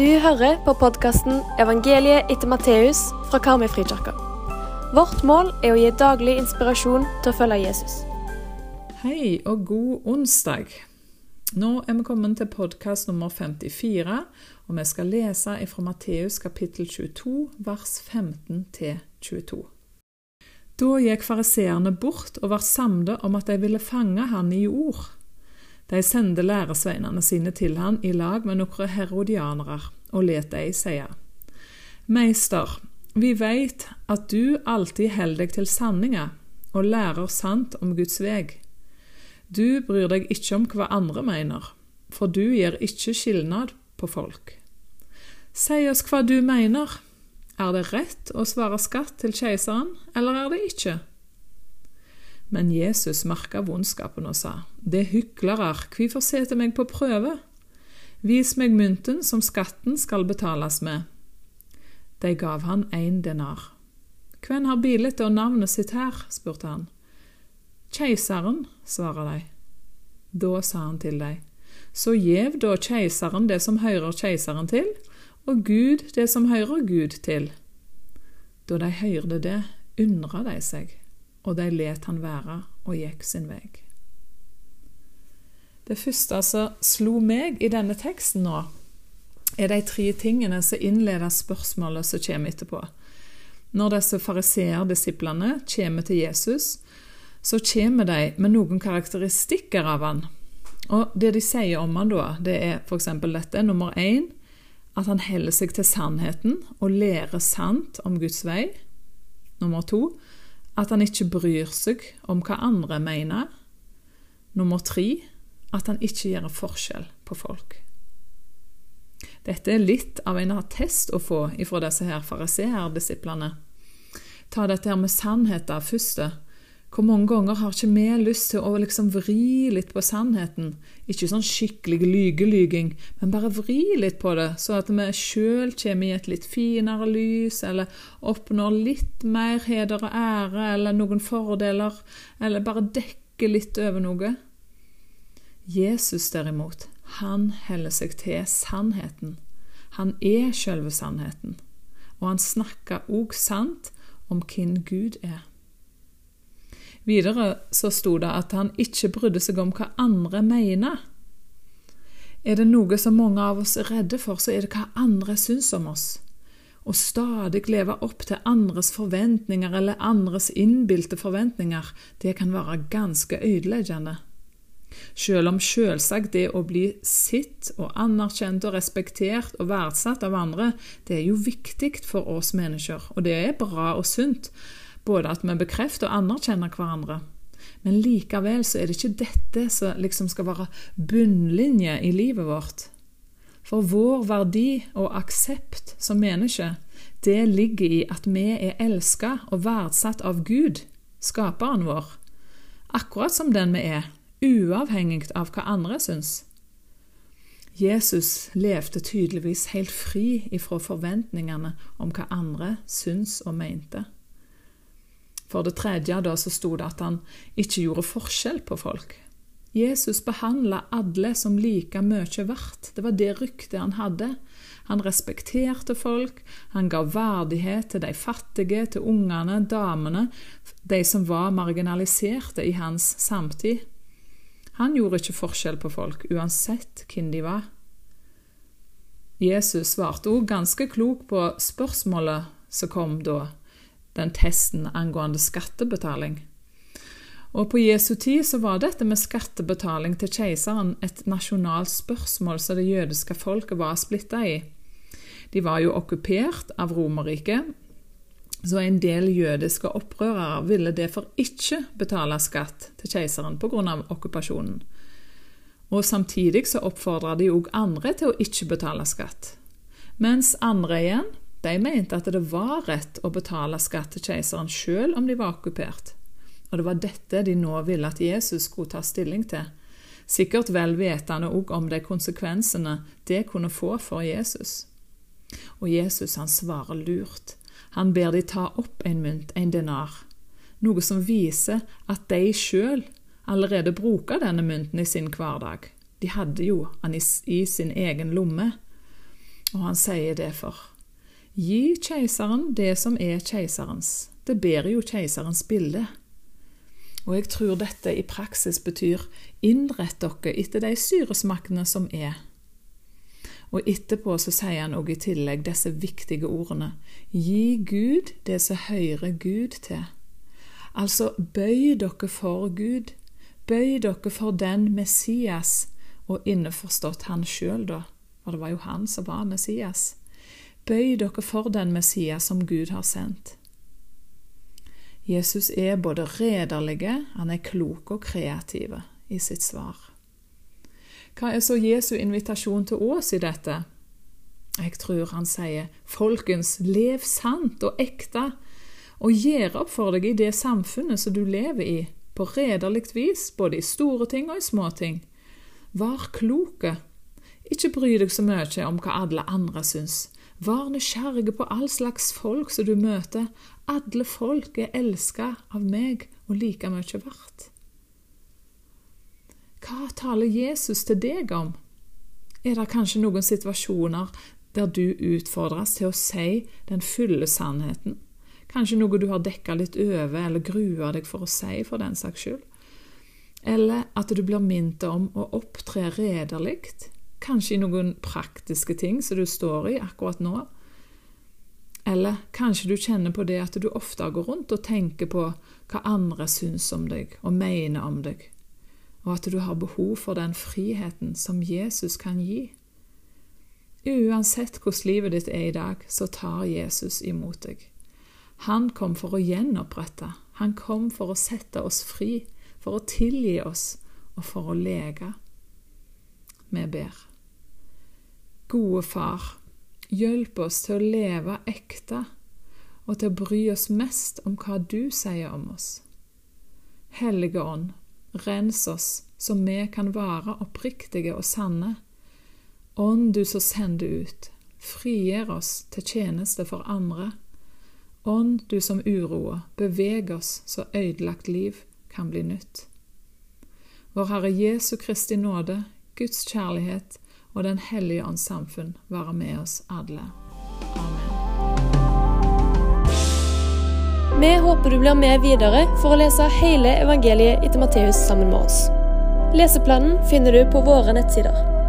Du hører på podkasten 'Evangeliet etter Matteus' fra Karmøyfrikirka. Vårt mål er å gi daglig inspirasjon til å følge Jesus. Hei og god onsdag. Nå er vi kommet til podkast nummer 54, og vi skal lese fra Matteus kapittel 22, vers 15 22. Da gikk fariseerne bort og var samlet om at de ville fange han i ord. De sendte læresveinene sine til han i lag med noen herodianere, og let de sie. Meister, vi veit at du alltid holder deg til sanninga og lærer sant om Guds veg. Du bryr deg ikke om hva andre mener, for du gjør ikke skilnad på folk. Si oss hva du mener. Er det rett å svare skatt til keiseren, eller er det ikke? Men Jesus merka vondskapen og sa, Det hyklere, hvorfor setter meg på prøve? Vis meg mynten som skatten skal betales med. De gav han én denar. Hvem har bildet og navnet sitt her? spurte han. Keiseren, svarer de. Da sa han til dem, så gjev da keiseren det som hører keiseren til, og Gud det som hører Gud til. Da de hørte det, undra de seg og de let han være og gikk sin vei. Det første som slo meg i denne teksten nå, er de tre tingene som innleder spørsmålet som kommer etterpå. Når disse fariseerdisiplene kommer til Jesus, så kommer de med noen karakteristikker av han. Og Det de sier om han da, det er f.eks. dette. Nummer én at han holder seg til sannheten og lærer sant om Guds vei. Nummer to at han ikke bryr seg om hva andre mener. Nummer tre at han ikke gjør forskjell på folk. Dette er litt av en attest å få ifra disse her fariseerdisiplene. Ta dette her med sannheten først. Hvor mange ganger har ikke vi lyst til å liksom vri litt på sannheten? Ikke sånn skikkelig lygelyging, men bare vri litt på det, så at vi sjøl kommer i et litt finere lys, eller oppnår litt mer heder og ære, eller noen fordeler, eller bare dekker litt over noe. Jesus derimot, han holder seg til sannheten. Han er sjølve sannheten, og han snakker òg sant om hvem Gud er. Videre så sto det at han ikke brydde seg om hva andre mener. Er det noe som mange av oss er redde for, så er det hva andre syns om oss. Å stadig leve opp til andres forventninger eller andres innbilte forventninger, det kan være ganske ødeleggende. Selv om selvsagt det å bli sitt og anerkjent og respektert og verdsatt av andre, det er jo viktig for oss mennesker, og det er bra og sunt, både at vi bekrefter og anerkjenner hverandre. Men likevel så er det ikke dette som liksom skal være bunnlinje i livet vårt. For vår verdi og aksept som menneske, det ligger i at vi er elska og verdsatt av Gud, skaperen vår, akkurat som den vi er, uavhengig av hva andre syns. Jesus levde tydeligvis helt fri ifra forventningene om hva andre syns og mente. For det tredje da så sto det at han ikke gjorde forskjell på folk. Jesus behandla alle som like mye verdt. Det var det ryktet han hadde. Han respekterte folk, han ga verdighet til de fattige, til ungene, damene, de som var marginaliserte i hans samtid. Han gjorde ikke forskjell på folk, uansett hvem de var. Jesus svarte òg ganske klok på spørsmålet som kom da den testen angående skattebetaling. Og På Jesu tid så var dette med skattebetaling til keiseren et nasjonalt spørsmål som det jødiske folket var splitta i. De var jo okkupert av Romerriket, så en del jødiske opprørere ville derfor ikke betale skatt til keiseren pga. okkupasjonen. Og Samtidig så oppfordra de òg andre til å ikke betale skatt. Mens andre igjen de mente at det var rett å betale skatt til keiseren sjøl om de var okkupert. Og det var dette de nå ville at Jesus skulle ta stilling til. Sikkert vel vetende òg om de konsekvensene det kunne få for Jesus. Og Jesus han svarer lurt. Han ber de ta opp en mynt, en denar, noe som viser at de sjøl allerede bruker denne mynten i sin hverdag. De hadde jo han i sin egen lomme. Og han sier derfor Gi keiseren det som er keiserens. Det bærer jo keiserens bilde. Og jeg tror dette i praksis betyr innrett dere etter de syresmaktene som er. Og etterpå så sier han òg i tillegg disse viktige ordene Gi Gud det som hører Gud til. Altså bøy dere for Gud. Bøy dere for den Messias, og innforstått han sjøl, da, for det var jo han som var Messias. Bøy dere for den Messias som Gud har sendt. Jesus er både rederlige, han er klok og kreativ i sitt svar. Hva er så Jesu invitasjon til oss i dette? Jeg tror han sier, folkens, lev sant og ekte, og gjør opp for deg i det samfunnet som du lever i, på rederlig vis, både i store ting og i små ting. Vær kloke. Ikke bry deg så mye om hva alle andre syns. Vær nysgjerrig på all slags folk som du møter. Alle folk er elska av meg og like mye verdt. Hva taler Jesus til deg om? Er det kanskje noen situasjoner der du utfordres til å si den fulle sannheten? Kanskje noe du har dekka litt over eller grua deg for å si, for den saks skyld? Eller at du blir minnet om å opptre redelig, kanskje i noen praktiske ting som du står i akkurat nå? Eller kanskje du kjenner på det at du ofte går rundt og tenker på hva andre syns om deg og mener om deg, og at du har behov for den friheten som Jesus kan gi. Uansett hvordan livet ditt er i dag, så tar Jesus imot deg. Han kom for å gjenopprette, han kom for å sette oss fri, for å tilgi oss og for å lege. Vi ber. Gode Far, hjelp oss til å leve ekte og til å bry oss mest om hva du sier om oss. Hellige Ånd, Rens oss så vi kan være oppriktige og sanne. Ånd du som sender ut, frigjør oss til tjeneste for andre. Ånd du som uroer, beveg oss så ødelagt liv kan bli nytt. Vår Herre Jesu Kristi nåde, Guds kjærlighet og Den hellige ånds samfunn være med oss alle. Amen. Vi håper du blir med videre for å lese hele evangeliet etter Matteus sammen med oss. Leseplanen finner du på våre nettsider.